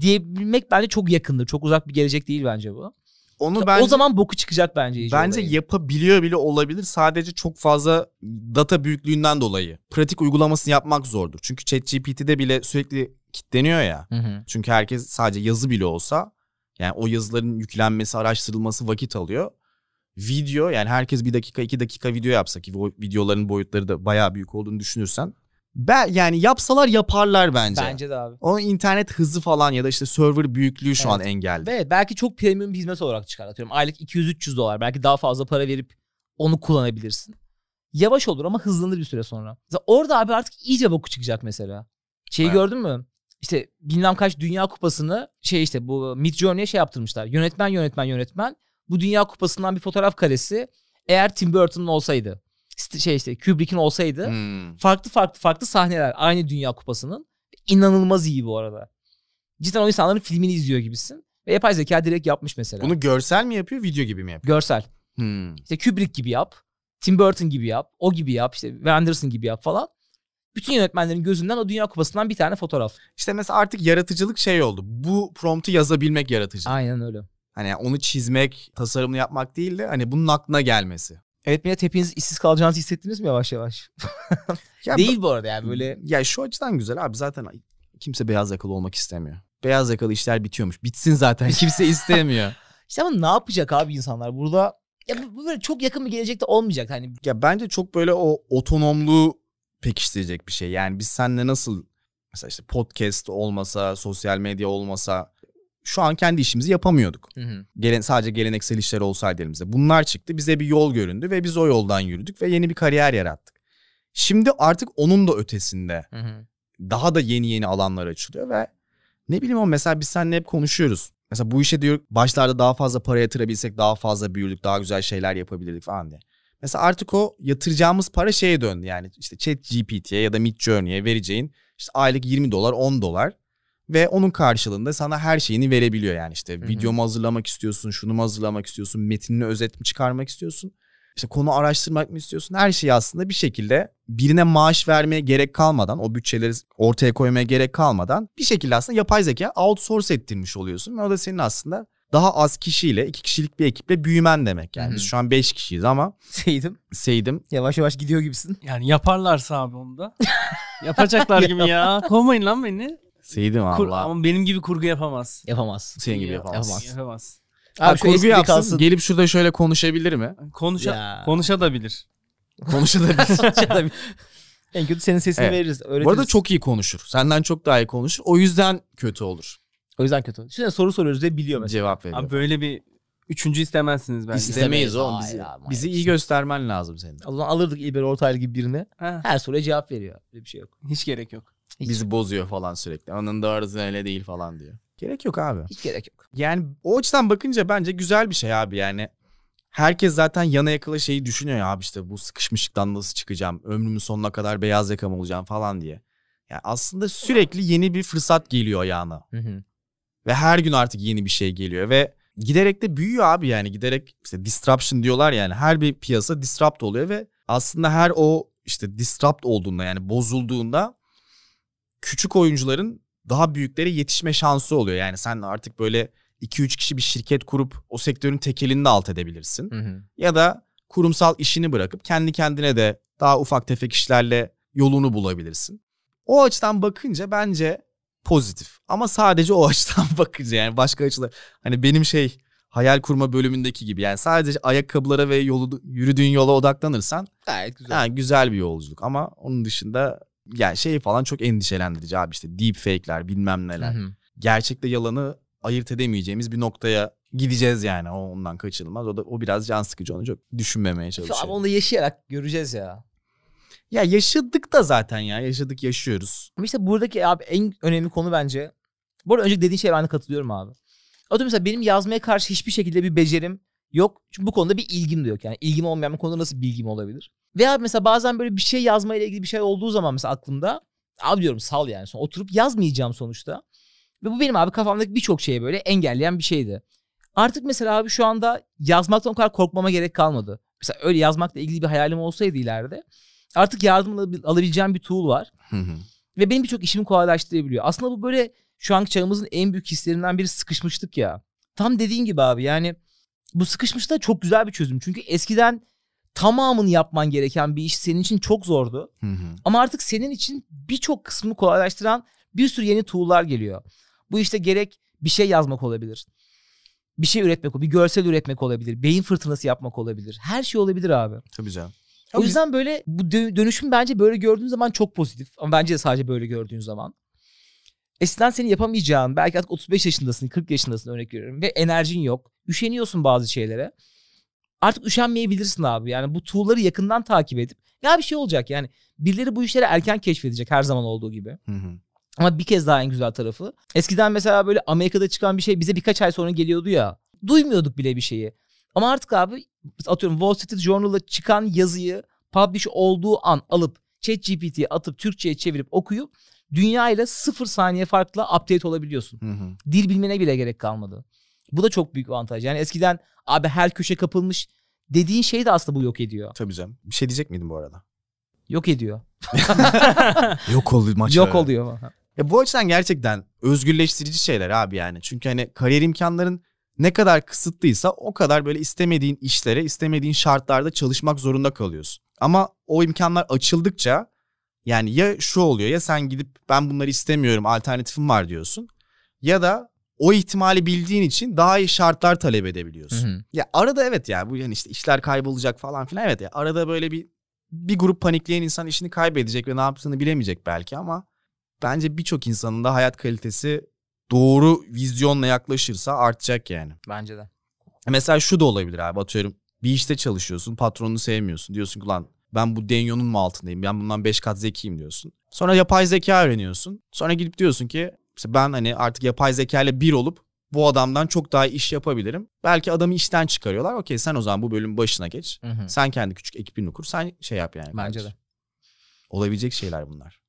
diyebilmek bence çok yakındır. Çok uzak bir gelecek değil bence bu. Onu bence O zaman boku çıkacak bence. Bence olayın. yapabiliyor bile olabilir. Sadece çok fazla data büyüklüğünden dolayı. Pratik uygulamasını yapmak zordur. Çünkü ChatGPT'de bile sürekli kitleniyor ya. Hı hı. Çünkü herkes sadece yazı bile olsa yani o yazıların yüklenmesi, araştırılması vakit alıyor. Video yani herkes bir dakika iki dakika video yapsa ki o videoların boyutları da bayağı büyük olduğunu düşünürsen. Ben, yani yapsalar yaparlar bence. Bence de abi. O internet hızı falan ya da işte server büyüklüğü şu an Evet. engel. Ve belki çok premium bir hizmet olarak çıkar. Atıyorum aylık 200-300 dolar. Belki daha fazla para verip onu kullanabilirsin. Yavaş olur ama hızlanır bir süre sonra. Mesela orada abi artık iyice boku çıkacak mesela. Şeyi Evet. gördün mü? İşte bilmem kaç dünya kupasını şey işte bu Midjourney'e şey yaptırmışlar. Yönetmen yönetmen yönetmen. Bu dünya kupasından bir fotoğraf karesi eğer Tim Burton'un olsaydı. Şey işte Kubrick'in olsaydı. Hmm. Farklı farklı farklı sahneler aynı dünya kupasının. İnanılmaz iyi bu arada. Cidden o insanların filmini izliyor gibisin. Ve yapay zeka direkt yapmış mesela. Bunu görsel mi yapıyor, video gibi mi yapıyor? Görsel. Hmm. İşte Kubrick gibi yap. Tim Burton gibi yap. O gibi yap. işte Anderson gibi yap falan. Bütün yönetmenlerin gözünden o dünya kupasından bir tane fotoğraf. İşte mesela artık yaratıcılık şey oldu. Bu promptu yazabilmek yaratıcılık. Aynen öyle. Hani onu çizmek, tasarımını yapmak değil de hani bunun aklına gelmesi. Evet millet hepiniz işsiz kalacağınızı hissettiniz mi yavaş yavaş? *laughs* Ya Değil bu arada yani böyle. Ya şu açıdan güzel abi zaten kimse beyaz yakalı olmak istemiyor. Beyaz yakalı işler bitiyormuş. Bitsin zaten *laughs* kimse istemiyor. İşte ama ne yapacak abi insanlar burada? Ya bu, böyle çok yakın bir gelecekte olmayacak. Hani ya bence çok böyle o otonomluğu pekiştirecek bir şey. Yani biz seninle nasıl mesela işte podcast olmasa, sosyal medya olmasa şu an kendi işimizi yapamıyorduk. Hı hı. Gelen, sadece geleneksel işler olsaydı elimizde. Bunlar çıktı. Bize bir yol göründü ve biz o yoldan yürüdük ve yeni bir kariyer yarattık. Şimdi artık onun da ötesinde Hı hı. daha da yeni yeni alanlar açılıyor ve ne bileyim o mesela biz seninle hep konuşuyoruz. Mesela bu işe diyor başlarda daha fazla para yatırabilsek daha fazla büyürdük, daha güzel şeyler yapabilirdik falan diye. Mesela artık o yatıracağımız para şeye döndü yani işte Chat GPT'ye ya da Mid Journey'e vereceğin işte aylık 20 dolar 10 dolar ve onun karşılığında sana her şeyini verebiliyor yani işte hı. videomu hazırlamak istiyorsun, şunu mu hazırlamak istiyorsun, metinini özet mi çıkarmak istiyorsun, işte konu araştırmak mı istiyorsun her şeyi aslında bir şekilde birine maaş vermeye gerek kalmadan o bütçeleri ortaya koymaya gerek kalmadan bir şekilde aslında yapay zeka outsource ettirmiş oluyorsun ve o da senin aslında daha az kişiyle iki kişilik bir ekiple büyümen demek yani Hı hı. biz şu an beş kişiyiz ama Seydim. Seydim Yavaş yavaş gidiyor gibisin. Yani yaparlarsa abi onu da. *laughs* Yapacaklar gibi ya. *laughs* Kovmayın lan beni. Seydim Kur- Allah ama benim gibi kurgu yapamaz. Yapamaz. senin gibi yapamaz. Yapamaz. Yapamaz. Ha, şu kurgu espri yapsın kalsın. gelip şurada şöyle konuşabilir mi? Konuşa Ya. konuşabilir. Konuşabilir. *laughs* en kötü senin sesini Evet. veririz. Öğretiriz. Bu arada çok iyi konuşur. Senden çok daha iyi konuşur. O yüzden kötü olur. O yüzden kötü. Şimdi soru soruyoruz ve biliyor mesela. Cevap veriyor. Abi böyle bir üçüncü istemezsiniz bence. Biz istemeyiz oğlum. Hayır Bizi, abi, bizi iyi göstermen lazım senin. O zaman alırdık İlber Ortaylı gibi birini. Ha, Her soruya cevap veriyor. Öyle bir şey yok. hiç gerek yok. Hiç, Bizi bozuyor falan sürekli. Onun arası öyle değil falan diyor. Gerek yok abi. hiç gerek yok. Yani o açıdan bakınca bence güzel bir şey abi yani. Herkes zaten yana yakıla şeyi düşünüyor ya abi işte bu sıkışmışlıktan nasıl çıkacağım, ömrümün sonuna kadar beyaz yaka mı olacağım falan diye. Yani aslında sürekli yeni bir fırsat geliyor ayağına. Hı hı. Ve her gün artık yeni bir şey geliyor ve giderek de büyüyor abi yani giderek işte disruption diyorlar yani her bir piyasa disrupt oluyor ve aslında her o işte disrupt olduğunda yani bozulduğunda küçük oyuncuların daha büyüklere yetişme şansı oluyor. Yani sen artık böyle 2-3 kişi bir şirket kurup o sektörün tekelini de alt edebilirsin. Hı hı. Ya da kurumsal işini bırakıp kendi kendine de daha ufak tefek işlerle yolunu bulabilirsin. O açıdan bakınca bence pozitif. Ama sadece o *laughs* açıdan bakınca yani başka açılar. Hani benim şey hayal kurma bölümündeki gibi yani sadece ayakkabılara ve yolu yürüdüğün yola odaklanırsan Gayet güzel. ha, güzel bir yolculuk. Ama onun dışında yani şey falan çok endişelendirici abi işte deep fake'ler bilmem neler. Hı hı. Gerçekle yalanı ayırt edemeyeceğimiz bir noktaya gideceğiz yani. O ondan kaçınılmaz. O da o biraz can sıkıcı. Onu çok düşünmemeye Abi çalışıyorum. onu da yaşayarak göreceğiz ya. Ya yaşadık da zaten ya. Yaşadık yaşıyoruz. Ama işte buradaki abi en önemli konu bence. Bu arada önce dediğin şeye ben de katılıyorum abi. Atıyorum mesela benim yazmaya karşı hiçbir şekilde bir becerim yok. Çünkü bu konuda bir ilgim de yok. Yani ilgim olmayan bir konuda nasıl bilgim olabilir? Ve abi mesela bazen böyle bir şey yazmayla ilgili bir şey olduğu zaman mesela aklımda abi diyorum sal yani. Sonra oturup yazmayacağım sonuçta. Ve bu benim abi kafamdaki birçok şeye böyle engelleyen bir şeydi. Artık mesela abi şu anda yazmaktan o kadar korkmama gerek kalmadı. Mesela öyle yazmakla ilgili bir hayalim olsaydı ileride artık yardım alabil- alabileceğim bir tool var. Hı hı. Ve benim birçok işimi kolaylaştırabiliyor. Aslında bu böyle şu anki çağımızın en büyük hislerinden biri sıkışmışlık ya. Tam dediğin gibi abi yani bu sıkışmışlık da çok güzel bir çözüm. Çünkü eskiden tamamını yapman gereken bir iş senin için çok zordu. Hı hı. Ama artık senin için birçok kısmını kolaylaştıran bir sürü yeni tool'lar geliyor. Bu işte gerek bir şey yazmak olabilir. Bir şey üretmek, bir görsel üretmek olabilir. Beyin fırtınası yapmak olabilir. Her şey olabilir abi. Tabii canım. O yüzden böyle bu dö- dönüşüm bence böyle gördüğün zaman çok pozitif. Ama bence de sadece böyle gördüğün zaman. Eskiden senin yapamayacağın belki artık 35 yaşındasın 40 yaşındasın örnek veriyorum ve enerjin yok. Üşeniyorsun bazı şeylere. Artık üşenmeyebilirsin abi. Yani bu tool'ları yakından takip edip ya bir şey olacak yani. Birileri bu işleri erken keşfedecek her zaman olduğu gibi. Hı hı. Ama bir kez daha en güzel tarafı. Eskiden mesela böyle Amerika'da çıkan bir şey bize birkaç ay sonra geliyordu ya. Duymuyorduk bile bir şeyi. Ama artık abi atıyorum Wall Street Journal'a çıkan yazıyı publish olduğu an alıp ChatGPT'ye atıp Türkçe'ye çevirip okuyup dünya ile sıfır saniye farkla update olabiliyorsun. Hı hı. Dil bilmene bile gerek kalmadı. Bu da çok büyük avantaj. Yani eskiden abi her köşe kapılmış dediğin şeyi de aslında bu yok ediyor. Tabii canım. Bir şey diyecek miydin bu arada? Yok ediyor. *laughs* *laughs* Yok oluyor maç. Yok oluyor. Ya bu açıdan gerçekten özgürleştirici şeyler abi yani. Çünkü hani kariyer imkanların ne kadar kısıtlıysa o kadar böyle istemediğin işlere, istemediğin şartlarda çalışmak zorunda kalıyorsun. Ama o imkanlar açıldıkça yani ya şu oluyor ya sen gidip ben bunları istemiyorum alternatifim var diyorsun. Ya da o ihtimali bildiğin için daha iyi şartlar talep edebiliyorsun. Hı hı. Ya arada evet ya bu yani işte işler kaybolacak falan filan evet ya arada böyle bir bir grup panikleyen insan işini kaybedecek ve ne yaptığını bilemeyecek belki ama bence birçok insanın da hayat kalitesi doğru vizyonla yaklaşırsa artacak yani. Bence de. Mesela şu da olabilir abi atıyorum. Bir işte çalışıyorsun patronunu sevmiyorsun. Diyorsun ki lan ben bu denyonun mu altındayım? Ben bundan 5 kat zekiyim diyorsun. Sonra yapay zeka öğreniyorsun. Sonra gidip diyorsun ki işte ben hani artık yapay zeka ile bir olup bu adamdan çok daha iş yapabilirim. Belki adamı işten çıkarıyorlar. Okey sen o zaman bu bölüm başına geç. Hı hı. Sen kendi küçük ekibini kur. Sen şey yap yani. Bence de. kardeşim. Olabilecek şeyler bunlar.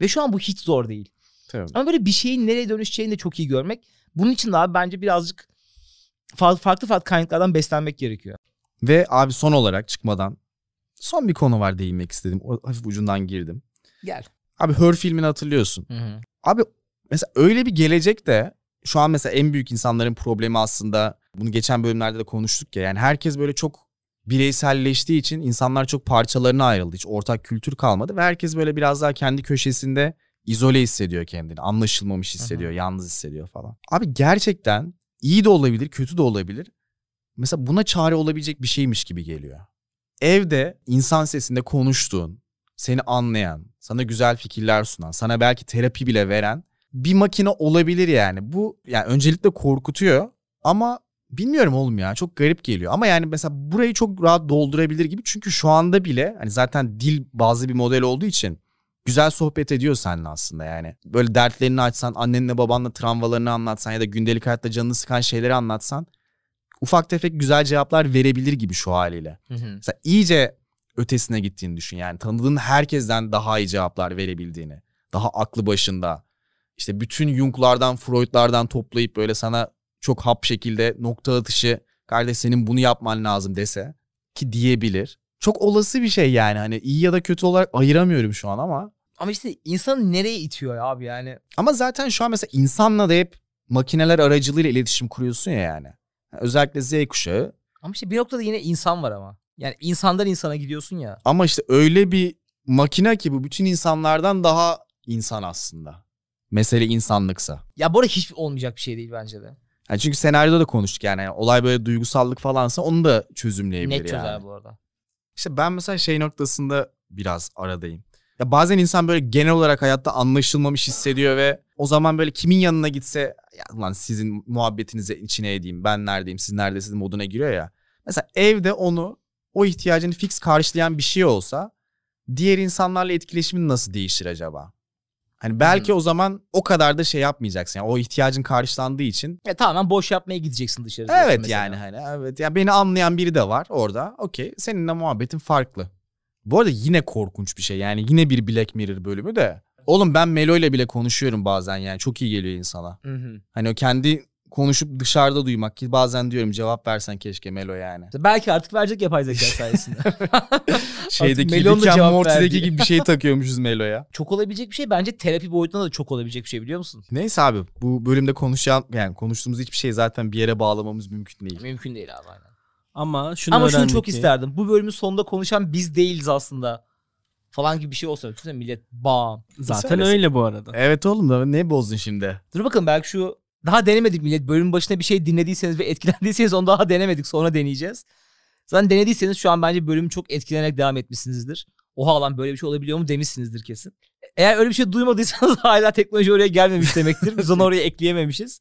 Ve şu an bu hiç zor değil. Tabii. Ama böyle bir şeyin nereye dönüşeceğini de çok iyi görmek. Bunun için de abi bence birazcık fa- farklı farklı kaynaklardan beslenmek gerekiyor. Ve abi son olarak çıkmadan son bir konu var değinmek istedim. O hafif ucundan girdim. Gel. Abi Her filmini hatırlıyorsun. Hı hı. Abi mesela öyle bir gelecek de şu an mesela en büyük insanların problemi aslında bunu geçen bölümlerde de konuştuk ya. Yani herkes böyle çok bireyselleştiği için insanlar çok parçalarına ayrıldı. Hiç ortak kültür kalmadı ve herkes böyle biraz daha kendi köşesinde izole hissediyor kendini. Anlaşılmamış hissediyor, yalnız hissediyor falan. Abi gerçekten iyi de olabilir, kötü de olabilir. Mesela buna çare olabilecek bir şeymiş gibi geliyor. Evde insan sesinde konuştuğun, seni anlayan, sana güzel fikirler sunan, sana belki terapi bile veren bir makine olabilir yani. Bu yani öncelikle korkutuyor ama bilmiyorum oğlum ya çok garip geliyor. Ama yani mesela burayı çok rahat doldurabilir gibi çünkü şu anda bile hani zaten dil bazı bir model olduğu için güzel sohbet ediyor seninle aslında yani. Böyle dertlerini açsan, annenle babanla travmalarını anlatsan ya da gündelik hayatta canını sıkan şeyleri anlatsan ufak tefek güzel cevaplar verebilir gibi şu haliyle. Hı hı. Mesela iyice ötesine gittiğini düşün. Yani tanıdığın herkesten daha iyi cevaplar verebildiğini. Daha aklı başında. İşte bütün Jung'lardan, Freud'lardan toplayıp böyle sana çok hap şekilde nokta atışı kardeş senin bunu yapman lazım dese ki diyebilir. Çok olası bir şey yani hani iyi ya da kötü olarak ayıramıyorum şu an ama. Ama işte insanı nereye itiyor ya abi yani? Ama zaten şu an mesela insanla da hep makineler aracılığıyla iletişim kuruyorsun ya yani. Özellikle Z kuşağı Ama işte bir noktada yine insan var ama. Yani insandan insana gidiyorsun ya. Ama işte öyle bir makine ki bu bütün insanlardan daha insan aslında. Mesele insanlıksa. Ya bu arada hiç olmayacak bir şey değil bence de. Yani çünkü senaryoda da konuştuk yani. Yani olay böyle duygusallık falansa onu da çözümleyebilir Net yani. çözer bu arada. İşte ben mesela şey noktasında biraz aradayım. Ya bazen insan böyle genel olarak hayatta anlaşılmamış hissediyor ve o zaman böyle kimin yanına gitse ya lan sizin muhabbetinize içine edeyim ben neredeyim siz neredesiniz moduna giriyor ya. Mesela evde onu o ihtiyacını fix karşılayan bir şey olsa diğer insanlarla etkileşimin nasıl değişir acaba? Hani belki o zaman o kadar da şey yapmayacaksın. Yani o ihtiyacın karşılandığı için. Ya tamamen boş yapmaya gideceksin dışarı. Evet mesela. yani hani evet. Ya beni anlayan biri de var orada. Okey. Seninle muhabbetin farklı. Bu arada yine korkunç bir şey. Yani yine bir Black Mirror bölümü de. Oğlum ben Melo ile bile konuşuyorum bazen yani. Çok iyi geliyor insana. Hı hı. Hani o kendi konuşup dışarıda duymak ki bazen diyorum cevap versen keşke Melo yani. Belki artık verecek yapay zeka *laughs* sayesinde. *laughs* Şeydeki Rick and Morty'deki gibi bir şey takıyormuşuz Melo'ya. *laughs* çok olabilecek bir şey. Bence terapi boyutunda da çok olabilecek bir şey biliyor musun? Neyse abi bu bölümde konuşan yani konuştuğumuz hiçbir şey zaten bir yere bağlamamız mümkün değil. Mümkün değil abi aynen. Ama şunu Ama şunu çok ki- isterdim. Bu bölümün sonunda konuşan biz değiliz aslında. Falan gibi bir şey olsa. Düşünsene millet bam. Zaten Söylesin. öyle bu arada. Evet oğlum da ne bozdun şimdi? Dur bakın belki şu daha denemedik millet. Bölümün başında bir şey dinlediyseniz ve etkilendiyseniz onu daha denemedik. Sonra deneyeceğiz. Zaten denediyseniz şu an bence bölümü çok etkilenerek devam etmişsinizdir. Oha lan böyle bir şey olabiliyor mu demişsinizdir kesin. Eğer öyle bir şey duymadıysanız *laughs* hala teknoloji oraya gelmemiş demektir. Biz onu oraya ekleyememişiz.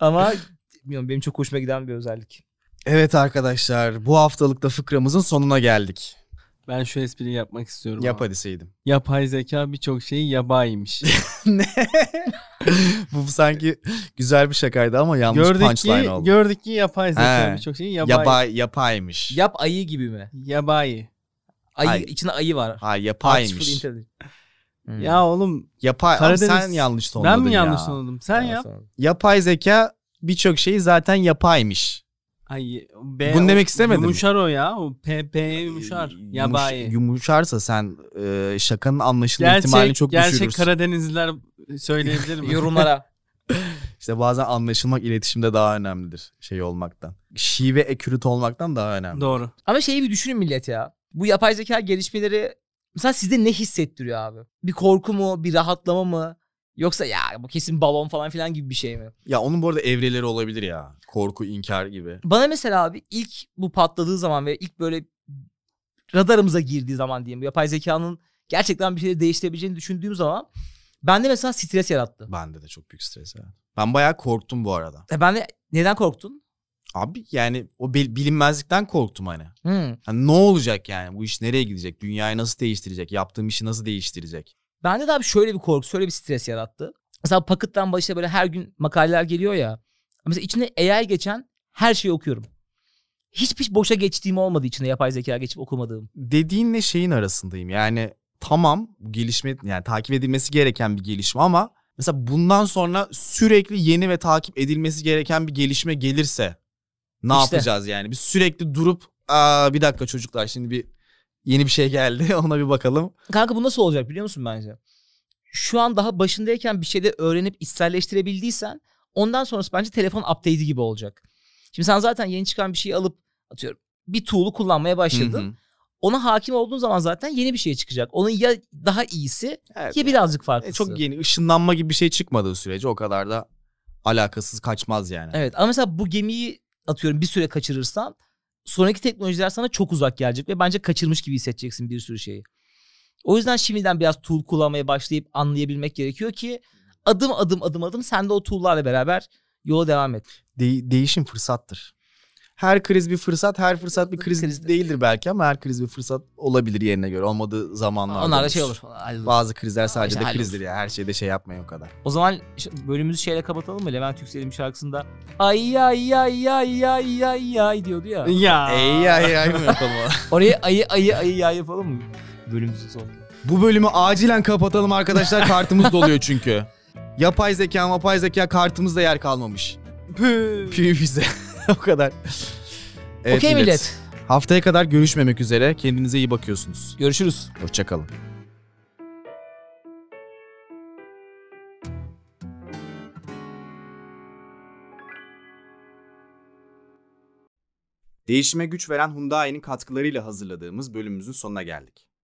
Ama bilmiyorum benim çok hoşuma giden bir özellik. Evet arkadaşlar bu haftalıkta fıkramızın sonuna geldik. Ben şu espriyi yapmak istiyorum. Yap abi. hadi Seydim. Yapay zeka birçok şeyi yabaymış. *laughs* ne? bu sanki güzel bir şakaydı ama yanlış gördük ki, punchline oldu. gördük ki yapay zeka birçok şeyi yabay. Yabay, yapaymış. Yap ayı gibi mi? Yabayi. Ay. Ayı, içinde ayı var. ha yapaymış. Hmm. Ya oğlum Yapay Karadeniz- sen yanlış tonladın ben mi ya. yanlış anladım? Sen Tamam, yap. tamam. Yapay zeka birçok şeyi zaten yapaymış. Ay, B, Bunu demek istemedim. Yumuşar o ya. O P, P yumuşar. Yumuş- Yabayi. yumuşarsa sen e, şakanın anlaşılma Gerçek, ihtimalini çok gerçek düşürürsün. Karadenizliler söyleyebilir mi? *laughs* *laughs* Yorumlara. İşte bazen anlaşılmak iletişimde daha önemlidir şey olmaktan. Şive ekürüt olmaktan daha önemli. Doğru. Ama şeyi bir düşünün millet ya. Bu yapay zeka gelişmeleri mesela sizde ne hissettiriyor abi? Bir korku mu, bir rahatlama mı? Yoksa ya bu kesin balon falan filan gibi bir şey mi? Ya onun bu arada evreleri olabilir ya. Korku, inkar gibi. Bana mesela abi ilk bu patladığı zaman ve ilk böyle radarımıza girdiği zaman diyeyim yapay zekanın gerçekten bir şeyleri değiştirebileceğini düşündüğüm zaman Bende mesela stres yarattı. Bende de çok büyük stres ya. Ben bayağı korktum bu arada. E ben de neden korktun? Abi yani o bil- bilinmezlikten korktum hani. Hmm. Hani ne olacak yani? Bu iş nereye gidecek? Dünyayı nasıl değiştirecek? Yaptığım işi nasıl değiştirecek? Bende de abi şöyle bir korku, şöyle bir stres yarattı. Mesela Pocket'tan başta böyle her gün makaleler geliyor ya. Mesela içinde AI geçen her şeyi okuyorum. Hiçbir boşa geçtiğim olmadı içinde yapay zeka geçip okumadığım. Dediğinle şeyin arasındayım. Yani tamam gelişme yani takip edilmesi gereken bir gelişme ama mesela bundan sonra sürekli yeni ve takip edilmesi gereken bir gelişme gelirse ne İşte. yapacağız yani? Biz sürekli durup Aa, bir dakika çocuklar şimdi bir yeni bir şey geldi *laughs* ona bir bakalım. Kanka bu nasıl olacak biliyor musun bence? Şu an daha başındayken bir şeyde öğrenip içselleştirebildiysen ondan sonrası bence telefon update'i gibi olacak. Şimdi sen zaten yeni çıkan bir şeyi alıp atıyorum bir tool'u kullanmaya başladın. Hı hı. Ona hakim olduğun zaman zaten yeni bir şey çıkacak. Onun ya daha iyisi Evet. ya birazcık E, farklısı. çok yeni ışınlanma gibi bir şey çıkmadığı sürece o kadar da alakasız kaçmaz yani. Evet ama mesela bu gemiyi atıyorum bir süre kaçırırsan sonraki teknolojiler sana çok uzak gelecek ve bence kaçırmış gibi hissedeceksin bir sürü şeyi. O yüzden şimdiden biraz tool kullanmaya başlayıp anlayabilmek gerekiyor ki adım adım adım adım sen de o tool'larla beraber yola devam et. De- değişim fırsattır. Her kriz bir fırsat, her fırsat bir kriz, Kriz- değildir belki ama her kriz bir fırsat olabilir yerine göre. Olmadığı zamanlarda. Onlar da şey olur hallolur. Bazı krizler sadece işte de hallolur. krizdir ya. Her şeyde şey yapmayın o kadar. O zaman bölümümüzü şeyle kapatalım mı? Levent Yüksel'in şarkısında ay ay ay ay ay ay ay diyordu ya. Ya. Ey ya ya mı yapalım? *laughs* Oraya ayı ayı ayı ya yapalım mı? Bölümümüzün sonunda. Bu bölümü acilen kapatalım arkadaşlar. *laughs* Kartımız doluyor çünkü. Yapay zeka, yapay zeka kartımızda yer kalmamış. Püh bize. *laughs* o kadar. Evet, Okey millet. Haftaya kadar görüşmemek üzere. Kendinize iyi bakıyorsunuz. Görüşürüz. Hoşçakalın. Değişime güç veren Hyundai'nin katkılarıyla hazırladığımız bölümümüzün sonuna geldik.